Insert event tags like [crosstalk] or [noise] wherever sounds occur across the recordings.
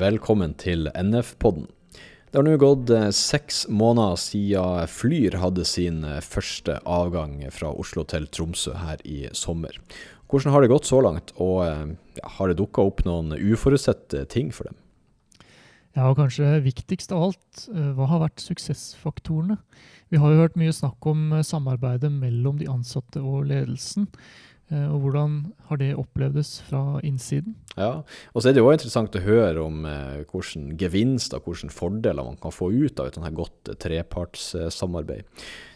Velkommen til NF-podden. Det har nå gått eh, seks måneder siden Flyr hadde sin eh, første avgang fra Oslo til Tromsø her i sommer. Hvordan har det gått så langt, og eh, har det dukka opp noen uforutsette ting for dem? Ja, og kanskje viktigst av alt, hva har vært suksessfaktorene? Vi har jo hørt mye snakk om samarbeidet mellom de ansatte og ledelsen. Eh, og hvordan har det opplevdes fra innsiden? Ja, og så er det jo interessant å høre om eh, gevinst gevinster, hvilke fordeler man kan få ut av et sånt godt trepartssamarbeid.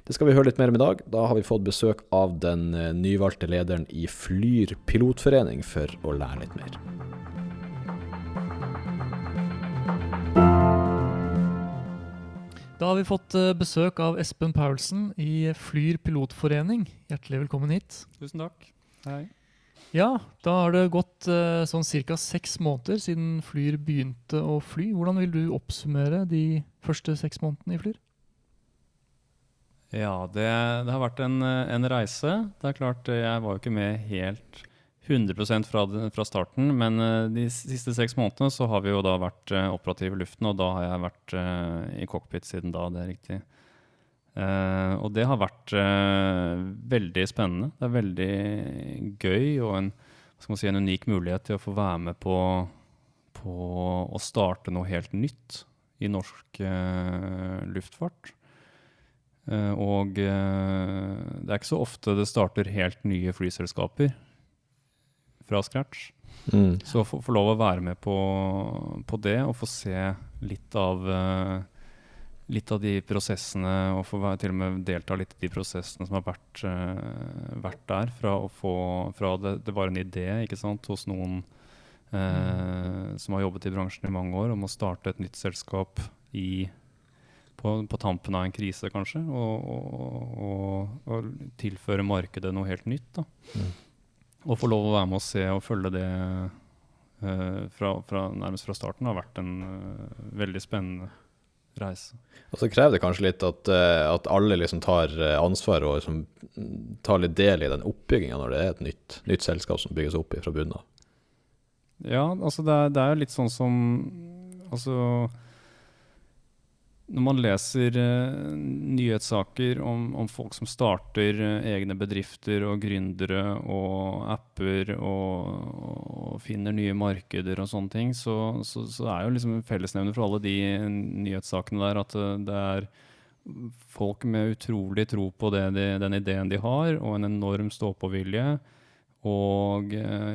Det skal vi høre litt mer om i dag. Da har vi fått besøk av den eh, nyvalgte lederen i Flyr pilotforening for å lære litt mer. Da har vi fått eh, besøk av Espen Paulsen i Flyr pilotforening. Hjertelig velkommen hit. Tusen takk. Hei. Ja, da har det gått uh, sånn ca. seks måneder siden Flyr begynte å fly. Hvordan vil du oppsummere de første seks månedene i Flyr? Ja, det, det har vært en, en, reise. Det er klart, jeg var jo ikke med helt 100% fra, fra starten, men uh, de siste seks månedene så har vi jo da vært operative i luften, og da har jeg vært i cockpit siden da, det er riktig. Uh, og det har vært uh, veldig spennende. Det er veldig gøy og en, si, en, unik mulighet til å få være med på, på å starte noe helt nytt i norsk uh, luftfart. og det er ikke så ofte det starter helt nye flyselskaper fra scratch. Mm. Så å få, få, lov å være med på, på, det og få se litt av litt av de prosessene, og få til og med delta litt i de prosessene som har vært, uh, vært der. Fra, få, fra det, det, var en idé ikke sant, hos noen uh, som har jobbet i bransjen i mange år, om å starte et nytt selskap i, på, på tampen av en krise, kanskje. Og, og, og, og tilføre markedet noe helt nytt. Mm. Og få lov å være med og se og følge det uh, fra, fra, nærmest fra starten har vært en veldig spennende reise. Og så krever det kanskje litt at, eh, at alle liksom tar eh, ansvar og liksom tar litt del i den oppbygginga når det er et nytt, nytt selskap som bygges opp fra bunnen av. Ja, altså det er, det er litt sånn som Altså når man leser uh, nyhetssaker om, om, folk som starter uh, egne bedrifter og gründere og apper og, og, finner nye markeder og sånne ting, så, så, så er jo liksom fellesnevner for alle de nyhetssakene der at uh, det er folk med utrolig tro på de, den ideen de har, og en enorm stå-på-vilje. Og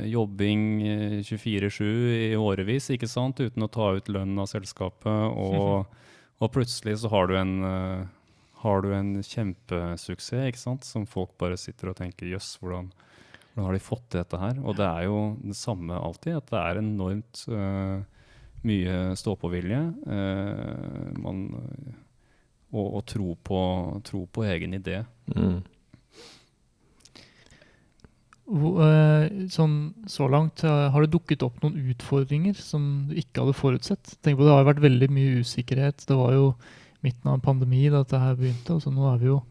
jobbing 24-7 i årevis, ikke sant, uten å ta ut lønn av selskapet. og [laughs] Og plutselig så har du en, uh, har du en kjempesuksess ikke sant? som folk bare sitter og tenker jøss, hvordan, hvordan, har de fått til dette her? Og det er jo det samme alltid, at det er enormt uh, mye stå-på-vilje. Uh, og, og tro, på, tro, på, egen idé. Mm. Sånn, så langt, har det dukket opp noen utfordringer som du ikke hadde forutsett? Tenk på Det har vært veldig mye usikkerhet. Det var jo midten av en pandemi da dette her begynte. og så nå er vi jo,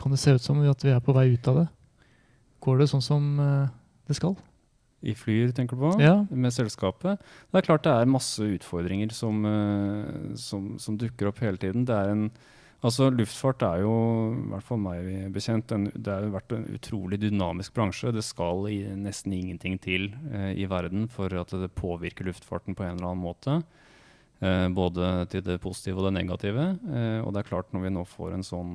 kan det se ut som at vi er på vei ut av det. Går det sånn som det skal? I Flyr, tenker du på? Ja. Med selskapet? Det er klart det er masse utfordringer som, som, som dukker opp hele tiden. Det er en Altså, Luftfart er jo, i hvert fall meg bekjent, en, det har vært en utrolig dynamisk bransje. Det skal i, nesten ingenting til eh, i verden for at det påvirker luftfarten på en eller annen måte. Eh, både til det positive og det negative. Eh, og det er klart, når vi nå får en sånn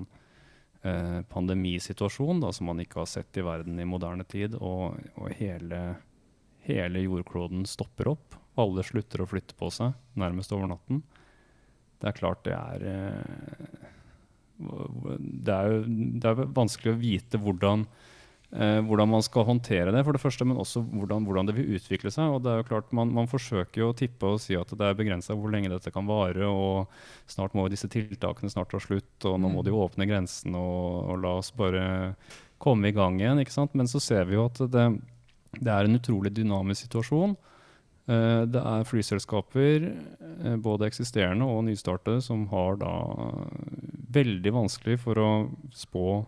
eh, pandemisituasjon da, som man ikke har sett i verden i moderne tid, og, og hele, hele jordkloden stopper opp, alle slutter å flytte på seg nærmest over natten, det er klart det er eh, det er jo det er vanskelig å vite hvordan, eh, hvordan, man skal håndtere det, for det første, men også hvordan, hvordan det vil utvikle seg. og det er jo klart Man, man forsøker jo å tippe og si at det er begrensa hvor lenge dette kan vare. og Snart må disse tiltakene snart ta slutt, og nå må de mm. åpne grensene og, og, la oss bare komme i gang igjen. ikke sant? Men så ser vi jo at det, det er en utrolig dynamisk situasjon. Eh, det er flyselskaper, eh, både eksisterende og nystartede, som har da veldig vanskelig for å spå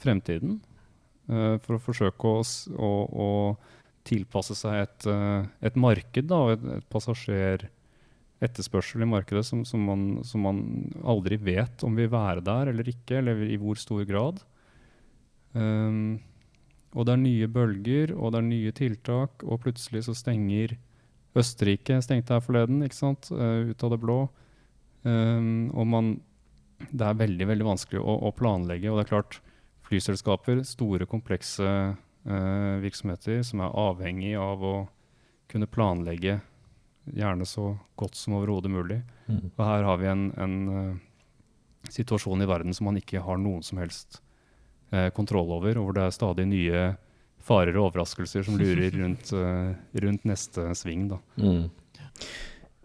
fremtiden. Eh, for å forsøke å, å, å tilpasse seg et, et marked, da, et, et passasjeretterspørsel i markedet som, som, man, som, man, aldri vet om vil være der eller ikke, eller i hvor stor grad. Um, og det er nye bølger, og det er nye tiltak, og plutselig så stenger Østerrike stengte her forleden, ikke sant, uh, ut av det blå. Um, og man Det er veldig, veldig vanskelig å, å, planlegge, og det er klart flyselskaper, store, komplekse uh, virksomheter som er avhengig av å kunne planlegge gjerne så godt som overhodet mulig. Mm. Og her har vi en, en uh, situasjon i verden som man ikke har noen som helst uh, kontroll over, og hvor det er stadig nye farer og overraskelser som lurer rundt, uh, [laughs] rundt neste sving. Da. Mm.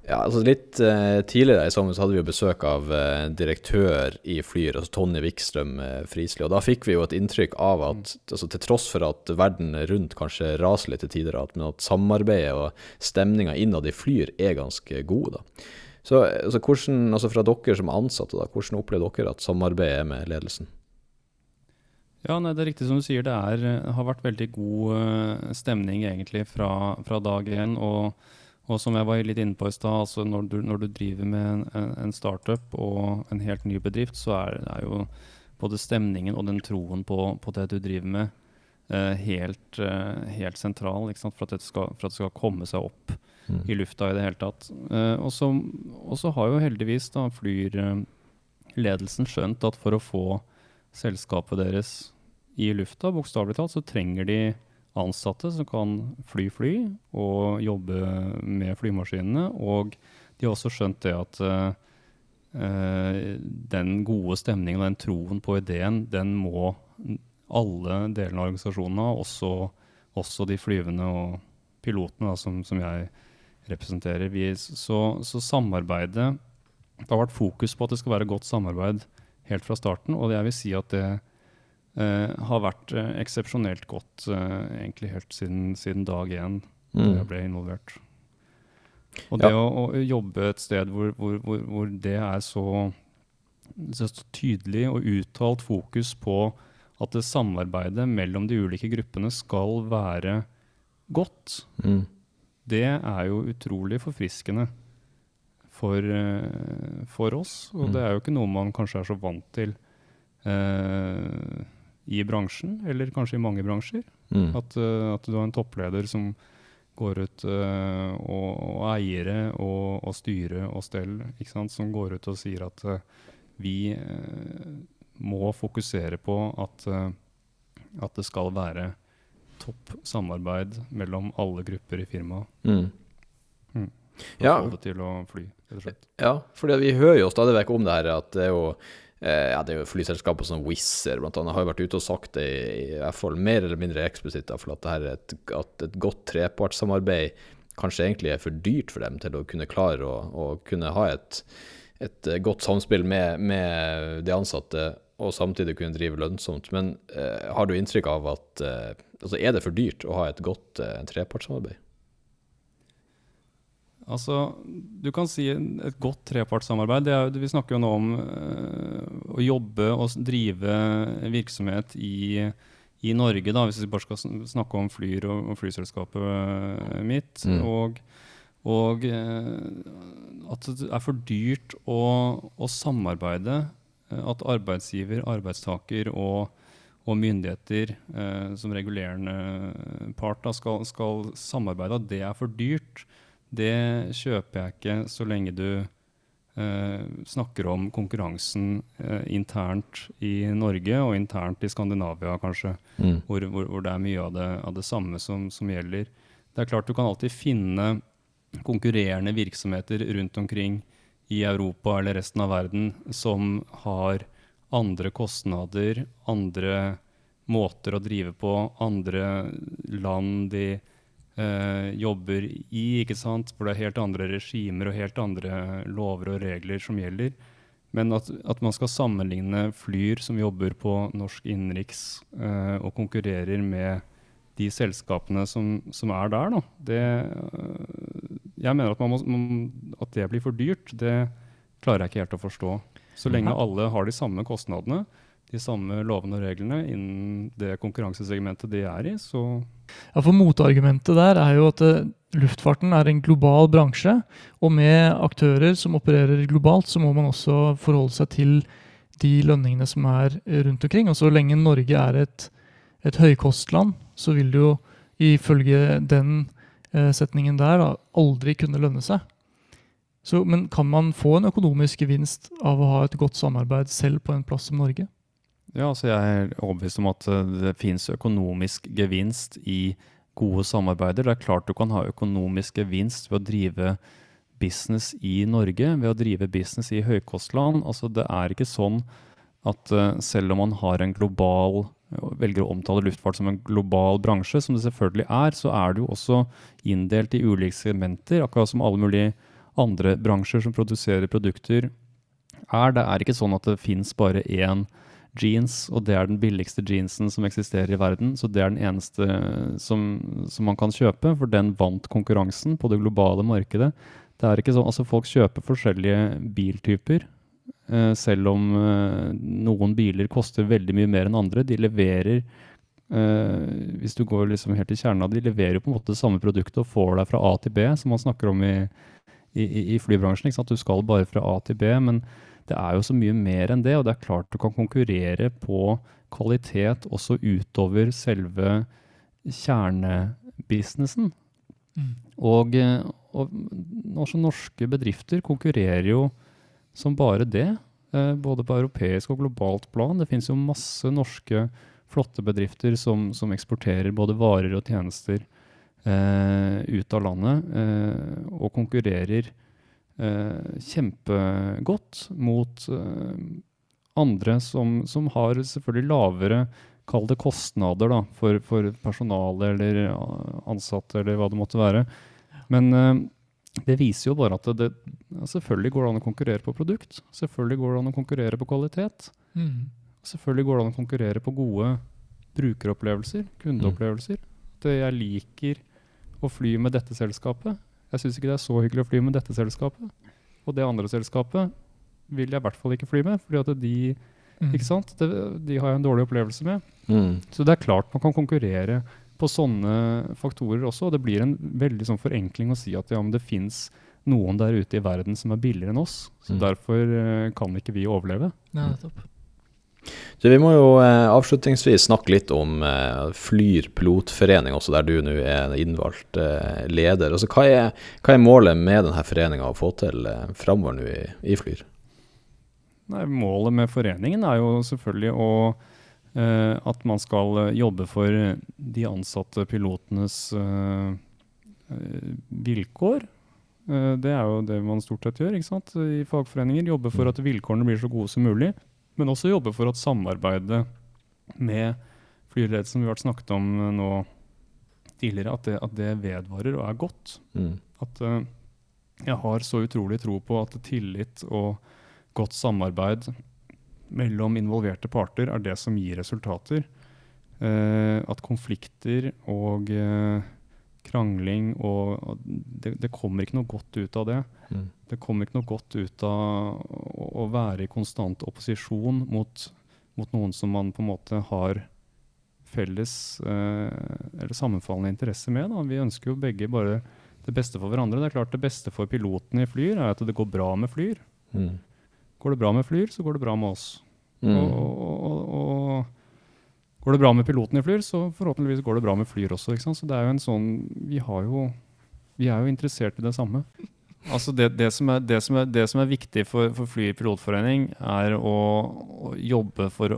Ja, altså Litt uh, tidligere i sommer så hadde vi jo besøk av uh, direktør i Flyr, altså Tonje Wikstrøm uh, Frisli. Og da fikk vi jo et inntrykk av at altså, til tross for at verden rundt kanskje raser litt til tider, at, men at samarbeidet og stemninga innad i Flyr er ganske gode. da. Så altså, hvordan, altså Fra dere som ansatte, da, hvordan opplever dere at samarbeidet er med ledelsen? Ja, nei, Det er riktig som du sier. Det er, har vært veldig god stemning egentlig fra, fra dag én. og og som jeg var litt inne på i stad, altså når, når, du driver med en, en, startup og en helt ny bedrift, så er, er jo både stemningen og den troen på, på det du driver med, eh, helt, eh, helt, sentral for at, skal, for, at det skal, komme seg opp mm. i lufta i det hele tatt. Eh, og så har jo heldigvis da Flyr-ledelsen skjønt at for å få selskapet deres i lufta, bokstavelig talt, så trenger de ansatte som kan fly fly og jobbe med flymaskinene. Og de har også skjønt det at uh, den gode stemningen og den troen på ideen, den må alle delene av organisasjonen ha, også, også, de flyvende og pilotene da, som, som, jeg representerer. Vi, så, så samarbeidet Det har vært fokus på at det skal være godt samarbeid helt fra starten, og jeg vil si at det har vært uh, eksepsjonelt godt uh, egentlig helt siden, siden dag én mm. jeg ble involvert. Og det ja. å, å, jobbe et sted hvor, hvor, hvor, hvor det er så, så, tydelig og uttalt fokus på at det samarbeidet mellom de ulike gruppene skal være godt, mm. det er jo utrolig forfriskende for, for oss. Og mm. det er jo ikke noe man kanskje er så vant til. Uh, i bransjen, eller kanskje i mange bransjer. Mm. At, uh, at, du har en toppleder som går ut, uh, og, og, eiere og, og styre og stell, som går ut og sier at uh, vi må fokusere på at, at, det skal være topp samarbeid mellom alle grupper i firmaet. Mm. Mm. ja. få det til å fly, rett og slett. Ja, for vi hører jo stadig vekk om det her at det er jo Eh, ja, det er jo flyselskaper som Wizz Air annet, har jo vært ute og sagt det i, hvert fall mer eller mindre eksplisitt, for at, et, at et godt trepartssamarbeid kanskje egentlig er for dyrt for dem til å kunne klare å, å kunne ha et, et, godt samspill med, med, de ansatte og samtidig kunne drive lønnsomt. Men eh, har du inntrykk av at eh, altså er det for dyrt å ha et godt eh, trepartssamarbeid? Altså, du kan si et godt trepartssamarbeid. Er, vi snakker jo nå om uh, å jobbe og drive virksomhet i, i, Norge, da, hvis vi bare skal snakke om Flyr og, og flyselskapet uh, mitt. Mm. Og, og uh, at det er for dyrt å, å samarbeide. At arbeidsgiver, arbeidstaker og, og myndigheter som regulerende part da, skal, skal samarbeide, at det er for dyrt det kjøper jeg ikke så lenge du eh, snakker om konkurransen eh, internt i Norge og internt i Skandinavia, kanskje, mm. hvor, hvor, hvor, det er mye av det, av det samme som, som, gjelder. Det er klart Du kan alltid finne konkurrerende virksomheter rundt omkring i Europa eller resten av verden som har andre kostnader, andre måter å drive på, andre land de eh, jobber i, ikke sant? hvor det er helt andre regimer og helt andre lover og regler som gjelder. Men at, at man skal sammenligne Flyr som jobber på norsk innenriks eh, og konkurrerer med de selskapene som, som er der, da, det, øh, Jeg mener at, må, at, det blir for dyrt. Det klarer jeg ikke helt å forstå. Så lenge alle har de samme kostnadene, de samme lovene og reglene innen det konkurransesegmentet de er i, så Ja, for motargumentet der er jo at luftfarten er en global bransje, og med aktører som opererer globalt, så må man også forholde seg til de lønningene som er rundt omkring. Og så lenge Norge er et, et høykostland, så vil det jo ifølge den eh, setningen der da, aldri kunne lønne seg. Så, men kan man få en økonomisk gevinst av å ha et godt samarbeid selv på en plass som Norge? Ja, altså jeg er overbevist om at eh, det finnes økonomisk gevinst i gode samarbeider. Det er klart du kan ha økonomisk gevinst ved å drive business i Norge, ved å drive business i høykostland. Altså det er ikke sånn at uh, selv om man har en global velger å omtale luftfart som en global bransje, som det selvfølgelig er, så er det jo også inndelt i ulike segmenter, akkurat som alle mulige andre bransjer som produserer produkter er. Det er ikke sånn at det fins bare én jeans, og det er den billigste jeansen som eksisterer i verden. Så det er den eneste som, som, man kan kjøpe, for den vant konkurransen på det globale markedet. Det er ikke sånn, altså Folk kjøper forskjellige biltyper, eh, selv om eh, noen biler koster veldig mye mer enn andre. De leverer eh, hvis du går liksom helt til kjernen av de leverer på en måte det samme produktet og får deg fra A til B, som man snakker om i, i, i flybransjen. Du skal bare fra A til B. men det er jo så mye mer enn det, og det er klart du kan konkurrere på kvalitet også utover selve kjernebusinessen. Mm. Og, og også norske bedrifter konkurrerer jo som bare det, eh, både på europeisk og globalt plan. Det finnes jo masse norske flotte bedrifter som, som eksporterer både varer og tjenester eh, ut av landet, eh, og konkurrerer eh, kjempegodt mot eh, andre som, som, har selvfølgelig lavere Kall det kostnader da, for, for personale eller ansatte eller hva det måtte være. Men eh, det viser jo bare at det, det, selvfølgelig går det an å konkurrere på produkt. Selvfølgelig går det an å konkurrere på kvalitet. Mm. Selvfølgelig går det an å konkurrere på gode brukeropplevelser, kundeopplevelser. Mm. jeg liker å fly med dette selskapet. Jeg syns ikke det er så hyggelig å fly med dette selskapet. Og det andre selskapet vil jeg i hvert fall ikke fly med, fordi at de mm. ikke sant? Det, de, har jeg en dårlig opplevelse med. Mm. Så det er klart man kan konkurrere på sånne faktorer også. Og det blir en veldig sånn forenkling å si at ja, det fins noen der ute i verden som er billigere enn oss. Så mm. derfor uh, kan ikke vi overleve. Ja, nettopp. Så vi må jo eh, avslutningsvis snakke litt om eh, Flyr pilotforening, også der du nå er innvalgt eh, leder. Altså, hva, er, hva, er, målet med denne foreninga å få til eh, framover nå i, i, Flyr? Nei, målet med foreningen er jo selvfølgelig å, eh, at man skal eh, jobbe for de ansatte pilotenes eh, vilkår. Det er jo det man stort sett gjør ikke sant? i fagforeninger. Jobbe for mm. at vilkårene blir så gode som mulig. Men også jobbe for at samarbeidet med flyledelsen vi har snakket om nå tidligere, at det, at det vedvarer og er godt. Mm. At uh, jeg har så utrolig tro på at tillit og godt samarbeid mellom involverte parter er det som gir resultater. Uh, at konflikter og uh, krangling og, og det, det, kommer ikke noe godt ut av det. Mm. Det kommer ikke noe godt ut av å, å være i konstant opposisjon mot, mot, noen som man på en måte har felles eh, eller sammenfallende interesse med. Da. Vi ønsker jo begge bare det beste for hverandre. Det er klart det beste for pilotene i Flyr er at det går bra med Flyr. Mm. Går det bra med Flyr, så går det bra med oss. Mm. Og, og, og, Går det bra med pilotene i Flyr, så forhåpentligvis går det bra med Flyr også. Så det er jo en sånn Vi, jo, vi er jo interessert i det samme. Altså det, det, som er, det, som er, det, som er, viktig for, for Fly pilotforening, er å, å, jobbe for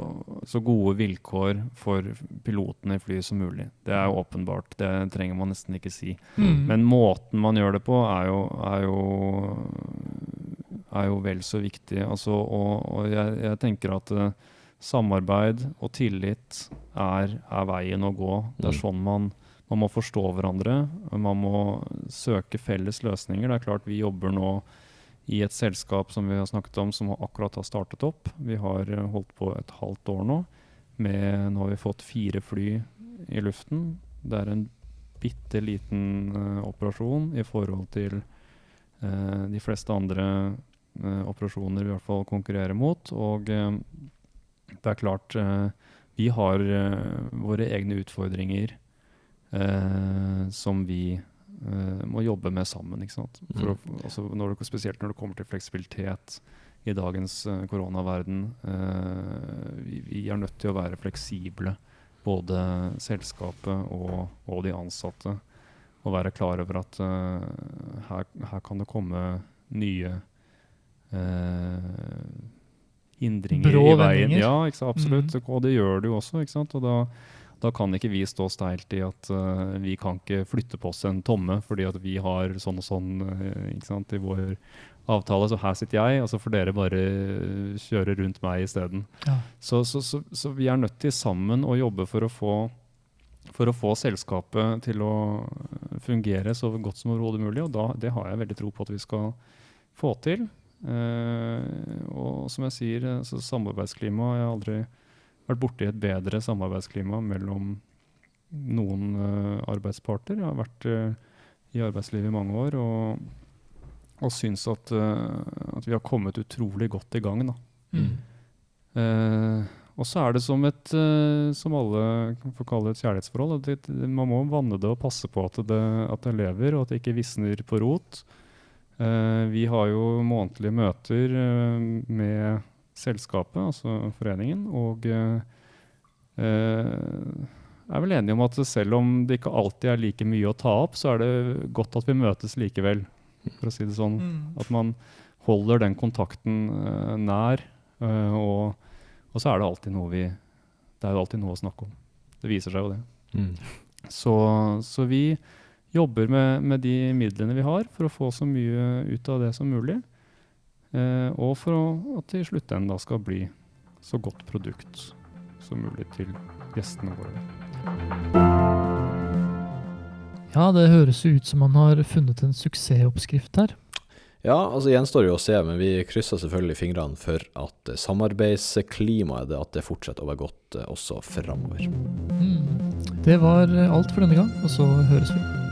så gode vilkår for pilotene i flyet som mulig. Det er jo åpenbart. Det trenger man nesten ikke si. Mm. Men måten man gjør det på, er jo, er jo, er jo vel så viktig. Altså, og, og jeg, jeg, tenker at uh, samarbeid og tillit er, er, veien å gå. Det er mm. sånn man, man må forstå hverandre. Man må søke felles løsninger. Det er klart vi jobber nå i et selskap som vi har snakket om, som akkurat har startet opp. Vi har eh, holdt på et halvt år nå. Med, nå har vi fått fire fly i luften. Det er en bitte liten uh, operasjon i forhold til uh, de fleste andre uh, operasjoner vi i hvert fall konkurrerer mot. Og det er klart, vi har våre egne utfordringer som vi eh, må jobbe med sammen. ikke sant? For mm. altså når det, spesielt når det kommer til fleksibilitet i dagens eh, koronaverden. Eh, vi, vi er nødt til å være fleksible, både selskapet og, og de ansatte. Og være klar over at eh, her, her kan det komme nye eh, hindringer Brå i veien. vendinger. Ja, ikke sant, absolutt. Mm. Og det gjør det jo også. ikke sant? Og da, da kan ikke vi stå steilt i at uh, vi kan ikke flytte på oss en tomme fordi at vi har sånn og sånn uh, ikke sant, i vår avtale. Så her sitter jeg, og så får dere bare kjøre rundt meg isteden. Ja. Så, så, så, så vi er nødt til sammen å jobbe for å få for å få selskapet til å fungere så godt som overhodet mulig. Og da, det har jeg veldig tro på at vi skal få til. Eh, og som jeg sier, eh, så samarbeidsklima Jeg har aldri vært borti et bedre samarbeidsklima mellom noen uh, arbeidsparter. Jeg har vært uh, i arbeidslivet i mange år og, og syns at, uh, at vi har kommet utrolig godt i gang. Da. Mm. Og så er det som et, som alle kan få kalle et kjærlighetsforhold. Det, man må vanne det og passe på at det, at det lever, og at det ikke visner på rot. Vi har jo månedlige møter med selskapet, altså foreningen, og eh, eh, er vel enige om at selv om det ikke alltid er like mye å ta opp, så er det godt at vi møtes likevel, for å si det sånn. Mm. At man holder den kontakten eh, nær. eh, og, og så er det alltid noe vi Det er jo alltid noe å snakke om. Det viser seg jo det. Mm. Så, så vi jobber med, med de midlene vi har, for å få så mye ut av det som mulig. Eh, og for å, at det i sluttenden da skal bli så godt produkt som mulig til gjestene våre. Ja, det høres jo ut som man har funnet en suksessoppskrift her. Ja, altså gjenstår det jo å se, men vi krysser selvfølgelig fingrene for at samarbeidsklimaet det, at det fortsetter å være godt eh, også framover. Mm. Det var alt for denne gang, og så høres vi.